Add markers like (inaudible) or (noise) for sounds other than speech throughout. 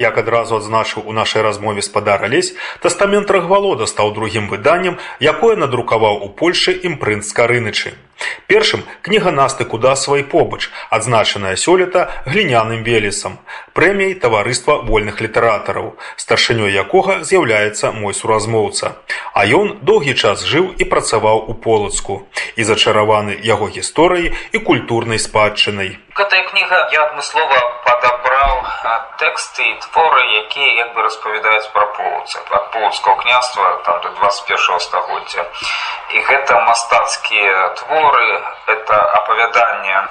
Як адразу адзначыў у нашай размове спадар Алесь, тастамент Рагвалода стаў другім выданнем, якое надрукаваў у Польшы імпрынт Скарынычы. Першым кніга Насты Кудасавай побач, адзначаная сёлета гліняным велесам, прэміяй таварыства вольных літаратараў, старшынёй якога з'яўляецца мой суразмоўца. А ён доўгі час жыў і працаваў у полацку і зачараваны яго гісторыяй і культурнай спадчынай. Гэтая кніга я адмыслова падабраў тэксты і творы, якія як бы распавядаюць пра полацак ад полацкага княства там да 21 стагоддзя. І гэта мастацкія творы, это апавяданне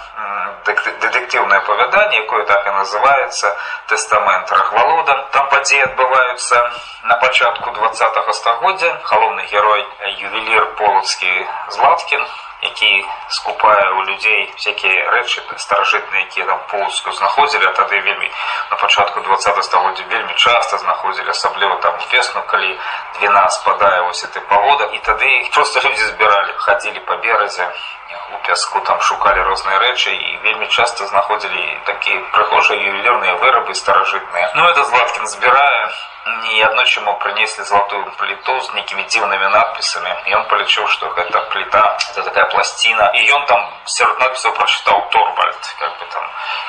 дэтэктыўнае апавяданне, якое так і называецца тэстамент рахвалода. Там падзеі адбываюцца на пачатку 20 стагоддзя. Галоўны герой ювелір полацкі Златкін, які скупае ў людзей всякія рэчы старажытныя якія там полацку знаходзілі а тады вельмі на пачатку 20 стагоддзя вельмі часта знаходзілі асабліва там весну калі двіна спадае вось этой павода і тады просто людзі збіралі хадзілі па беразе у пяску там шукалі розныя рэчы і вельмі часта знаходзілі такія прыхожыя ювелірныя вырабы старажытныя ну это златкін збірае і аднойчы ему прынеслі золотую пліту з нейкімі дзіўнымі надпісамі ён палічыў што гэта пліта это такая пласціна і ён там сярод надпісаў прачытаў торбальд как бы там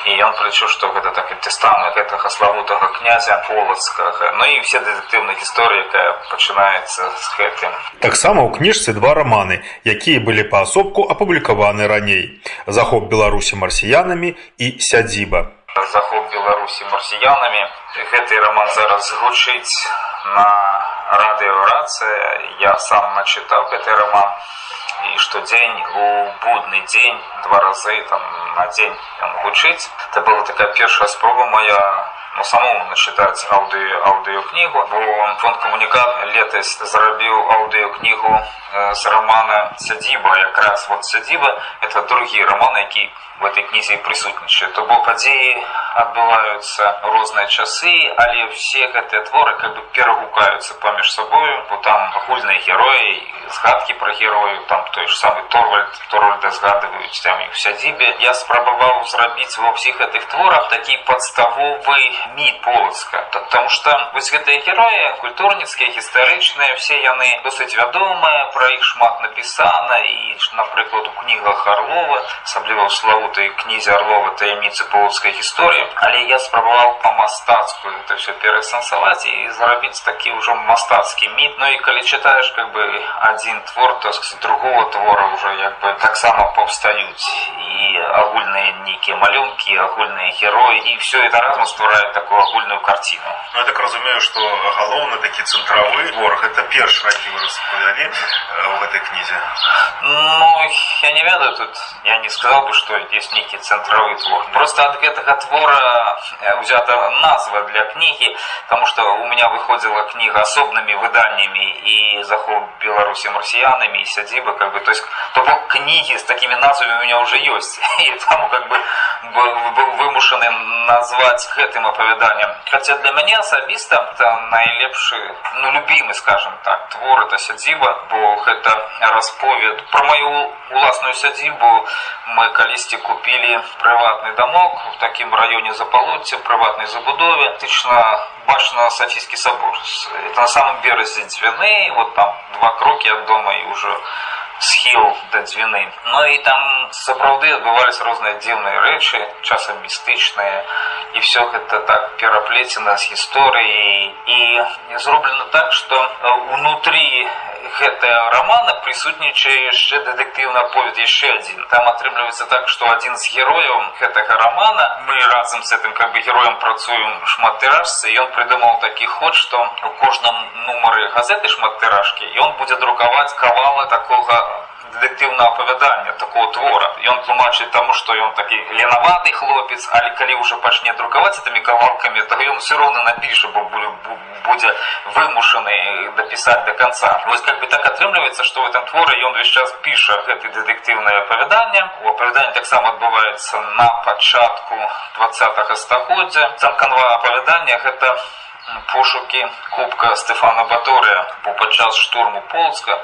і ён пралічыў што гэта так тэстамент гэтага славутага князя полацкага ну і все дэтэктыўныя гісторыі якая пачынаецца з гэтым таксама ў кніжцы два раманы якія былі паасобку апублікаваны раней захоп беларусі марсіянамі і сядзіба захоп беларусі марсіянамі гэты роман зараз гучыць на радыёрацыя я сам начытаў гэты роман і штодзень у будны дзень два разы там на дзень ён гучыць это была такая першая спроба моя ну, самому начытаць аўдыё аўдыёкнігу бо фонд камунікат летась зарабіў аўдыёкнігу з романа сядзіба якраз вот сядзіба это другі роман які в этой кнізе прысутнічае то бок падзеі адбываюцца розныя часы але все гэтыя творы как бы перагукаюцца паміж сабою бо там агульныя героі згадкі пра герою там той ж самы торвальд торвальда згадваюць там і ў сядзібе я спрабаваў зрабіць ва ўсіх гэтых творах такі падставовы міт полацка потому что вось гэтыя героі культурніцкія гістарычныя все яны досыць вядомыя пра іх шмат напісана і напрыклад у кнігах арлова асабліва ў славутай кнізе арлова таямніцы полацкай гісторыі але я спрабаваў па-мастацку это все перасэнсаваць і зрабіць такі ўжо мастацкі міт ну і калі чытаеш как бы адзін твор то з другого твора уже як бы таксама паўстаюць і агульныя нейкія малюнкі агульныя героі і все это разам стварае такую агульную карціну ну, я так разумею что галоўны такі цэнтравы твор гэта першы які вы распавялі в этой кнізе ну я не ведаю тут я не сказал бы что есть нейкі цэнтравы твор просто ад гэтага твора узята назва для кнігі потому что у меня выходзіла кніга асобнымі выданнямі і захоп беларусі марсіянамі і сядзібы как бы то есть то бок кнігі з такими назвамі у меня уже ёсць (laughs) і там как бы был вымушаны назваць гэтым апавяданнем хотя для мяне асабіста это найлепшы ну любімы скажем так твор это сядзіба бо гэта расповед про мою уласную сядзібу мы калісьці купілі прыватны дамок в такім раёне запалоцця прыватнай забудове тычна бачна сафійскі сабор это на самом беразе дзвяны вот там два крокі ад дома і уже схіл да дзвіны ну і там сапраўды адбываліся розныя дзіўныя рэчы часам містычныя і все гэта так пераплецена з гісторыяй і зроблена так что унутрі гэтая романа прысутнічае яшчэ дэтэктыўны аповед яшчэ адзін там атрымліваецца так что адзін з герояў гэтага романа мы разам з этим как бы героем працуем шматтыражцы ён прыдумаў такі ход что у кожным нумары газеты шматтыражкі ён будзе друкаваць кавала такога дэтэктыўнага апавядання такого твора ён тлумачыць таму што ён такі ленаваты хлопец але калі ўжо пачне друкаваць этими кавалкамі то ён все роўна напіша бо будзе вымушаны дапісаць до конца вось как бы так атрымліваецца што в этом творы ён увесь час піша гэты дэтэктыўнае апавяданне у апавяданне таксама адбываецца на пачатку двадцатого стагоддзя там канва апавядання гэта пошукі кубка Стефана Баторыя бо падчас штурму Полацка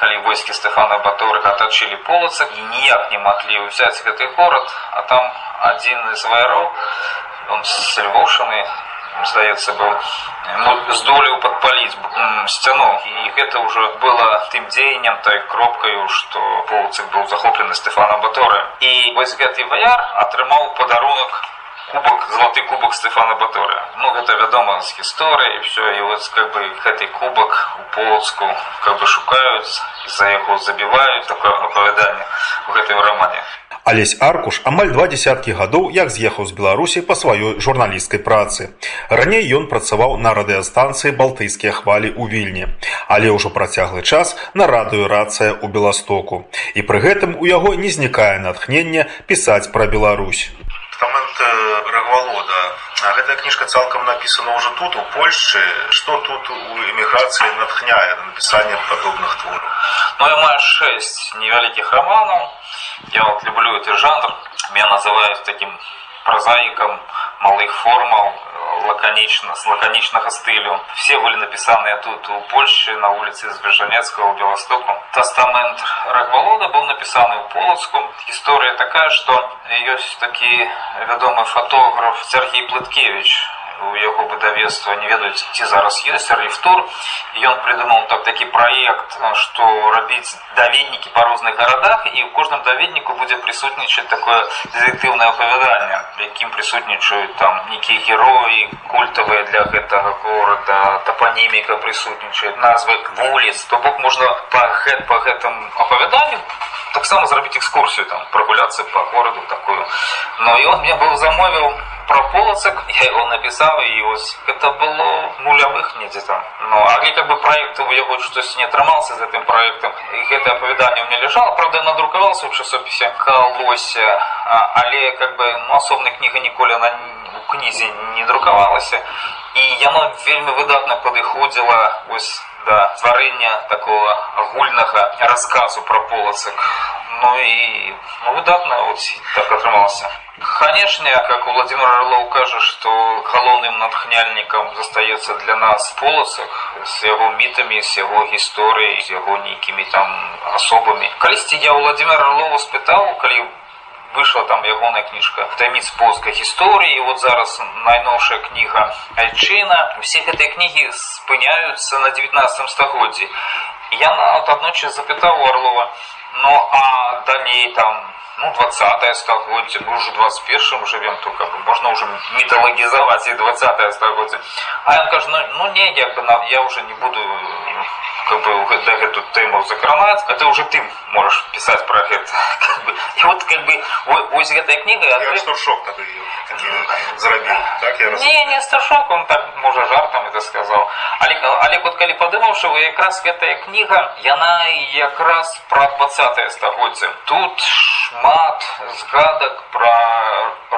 калі войскі Стефана Баторыга атачылі Полацак і ніяк не маглі ўзяць гэты горад а там адзін з ваяроў он з Львоўшаны здаецца быў ну, здолеў падпаліць сцяну і гэта ўжо было тым дзеяннем той кропкаю што Полацак быў захоплены Стефана Баторы і вось гэты ваяр атрымаў падарунак кубок золоты кубок Стефана Баторы ну гэта вядома з гісторыі все і вот как бы гэты кубок у полацку как бы шукаюць за яго забіваюць такое апавяданне у гэтым романе Алесь Аркуш амаль два дзясяткі гадоў як з'ехаў з Беларусі па сваёй журналісцкай працы. Раней ён працаваў на радыёстанцыі балтыйскія хвалі ў вільні, але ўжо працяглы час на радыёрацыя ў Беластоку. І пры гэтым у яго не знікае натхнення пісаць пра Беларусь. Тамент Рагвалода. Гэтая кніжка цалкам напісана ўжо тут у Польшчы, што тут у эміграцыі натхняе на напісанне падобных твораў. Ну я маю шесть невялікіх романаў. Я вот люблю этот жанр. Меня называют таким прозаиком малых формаў лаканічна з лаканічнага стылю все былі напісаныя тут у Польшчы на вуліцы звержанецкого беластоку тастамент рагвалода быў напісаны ў полацку гісторыя такая што ёсць такі вядомы фотограф Сергей плыткевич у яго выдавецтва не ведаюць ці зараз ёсць рифтур ён придумал так такі проект што рабіць даведнікі па розных гарадах і ў кожным даведніку будзе прысутнічаць такое дэтектыўнае апавяданне якім прысутнічаюць там нейкія героі культавыя для гэтага горада тапаніміка прысутнічаюць назвы вуліц то бок можна па гэт па гэтым апавяданню таксама зрабіць экскурсію там прагуляцца по гораду такую но ён мне быў замовіў про полацак я его напісаў і вось гэта было нулявых недзе там ну але как бы проект у яго штосьці не атрымался з гэтым проектам і гэта апавяданне мне лежало правда надрукавался ў часопісе калося але как бы ну, асобная кніга ніколі она у кнізе не друкавалася і яно вельмі выдатна падыходзіла ось да стварэння такого агульнага рассказу про полацак ну і ну, выдатна вот так атрымалася Канешне, как у Владимир Орлов кажа, што галоўным натхняльнікам застаецца для нас полацак з яго мітамі, з яго гісторыяй, з яго нейкімі там асобамі. Калісьці я у Владимир Орлова спытаў, калі выйшла там ягоная кніжка таямніц польскай гісторыі вот зараз найноўшая кніга айчына усе гэтыя кнігі спыняюцца на 19 стагоддзі я нават аднойчы запытаў у орлова ну а далей там ну, 20 стагоддзе, мы уже 21 живем, то как бы можно уже митологизовать и 20 стагоддзе. А он кажет, ну, ну не, я, я уже не буду как бы да, эту тему закранаць, это уже ты можешь писать про это. (laughs) Как бы. И вот как бы вось гэтая книга... Я откры... Старшок тады зарабіў, так я Не, не Старшок, он так, можа, жартам это сказал. Але, але вот калі падумаўшы, якраз гэтая кніга, яна якраз про 20 стагоддзе. Тут шмат згадак про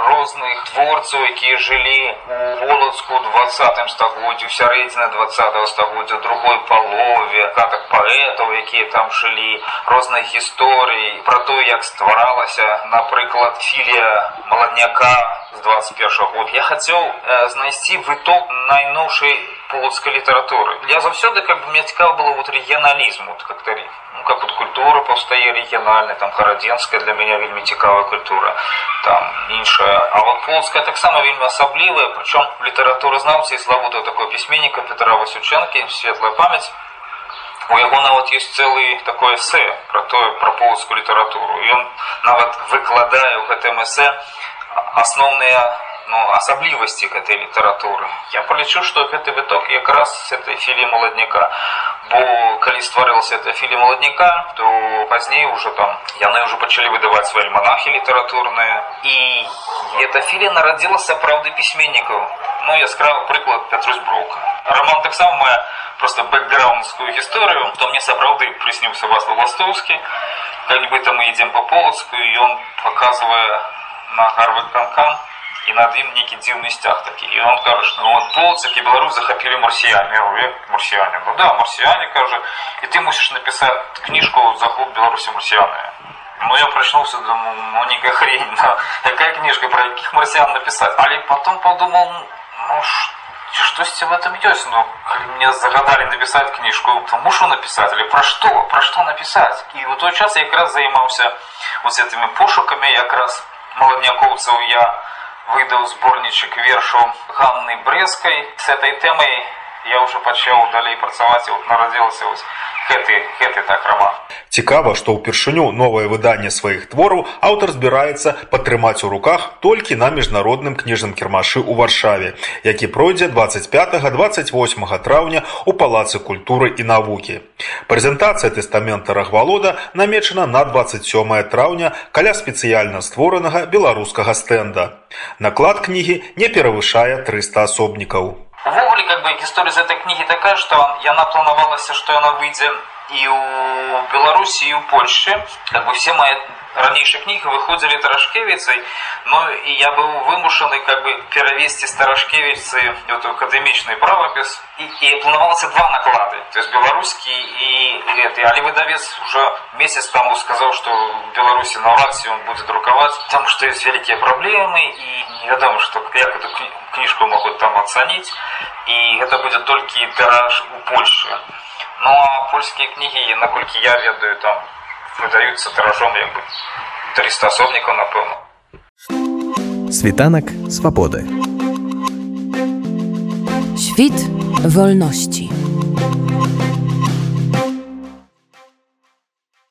розных творцаў, якія жылі у Волацку 20 стагоддзі, у сярэдзіне 20 стагоддзя, другой палове, катак паэтаў, якія там жылі, розныя гісторыі, пра то, як стваралася, напрыклад, філія маладняка з 21 год. Я хацеў э, знайсці выток найноўшай полацкай літаратуры. Я заўсёды как бы мне цікава было вот рэгіяналізм, вот как-то ну, как вот культура паўстае рэгіянальная, там гарадзенская для мяне вельмі цікавая культура, там іншая. А вот полацкая таксама вельмі асаблівая, прычом літаратуразнаўцы і славута такой пісьменніка Петра Васючэнкі, светлая памяць, у яго нават ёсць цэлы такое эсэ пра тое пра полацкую літаратуру. І ён нават выкладае ў гэтым эсэ асноўныя ну, асаблівасці гэтай літаратуры. Я палічу, што гэты выток якраз з этой філіі маладняка. Бо калі стварылася эта філія маладняка, то пазней уже там яны ўжо пачалі выдаваць свае альманахі літаратурныя. І эта філія нарадзіла сапраўды пісьменнікаў. Ну, яскравы прыклад Петрусь Брока. Роман таксама мае просто бэкграундскую гісторыю, то мне сапраўды прысніўся вас Ластовскі. Калі-нибудь там мы ідзем па полацку, і ён паказвае на гарвард канкан і над ім нейкі дзіўны сцяг такі і он кажа што ну, вот полацак і беларусь захапілі марсіяне марсіяне ну да марсіяне кажа і ты мусіш напісаць кніжку захоп беларусі марсіяны ну я прачнуўся думаю ну некая хрень ну, якая кніжка про якіх марсіян напісаць але потом подумал ну штосьці в этом ёсць ну калі мне загадалі напісаць кніжку то мушу напісаць але пра што пра што напісаць і ў той час якраз займаўся вот этими пошукамі якраз маладнякоўцаў я выдаў зборнічак вершаў ганны брэскай с этой тэмай я уже пачаў далей працаваць і вот нарадзілася вось гэты гэты так роман Цікава, што ўпершыню новае выданне сваіх твораў аўтар збіраецца падтрымаць у руках толькі на міжнародным кніжным кірмашы ў варшаве, які пройдзе 25-28 траўня ў палацы культуры і навукі. Прэзентацыя тэстамента рахвалода намечана на 27 траўня каля спецыяльна створанага беларускага стэнда. Наклад кнігі не перавышае 300 асобнікаў. Увогуле, как бы гісторыя з этой кнігі такая, што яна планавалася, што яна выйдзе і ў Беларусі, і ў Польшчы. Как бы все мои ранейшие книги выходили Тарашкевицей, но и я был вымушены как бы перевести с Тарашкевицы вот академичный правопис. И, и планировался два наклады, то есть белорусский и, и это. А выдавец уже месяц тому сказал, что в Беларуси на лаксе он будет друковать, потому что есть великие проблемы, и я думаю, что как эту книжку могут там оценить, и это будет только тираж у Польши. Ну а польские книги, наколькі я ведаю, там выдаюцца тиражом як бы 300 асобнікаў напэўна Світанак свабоды Świt wolności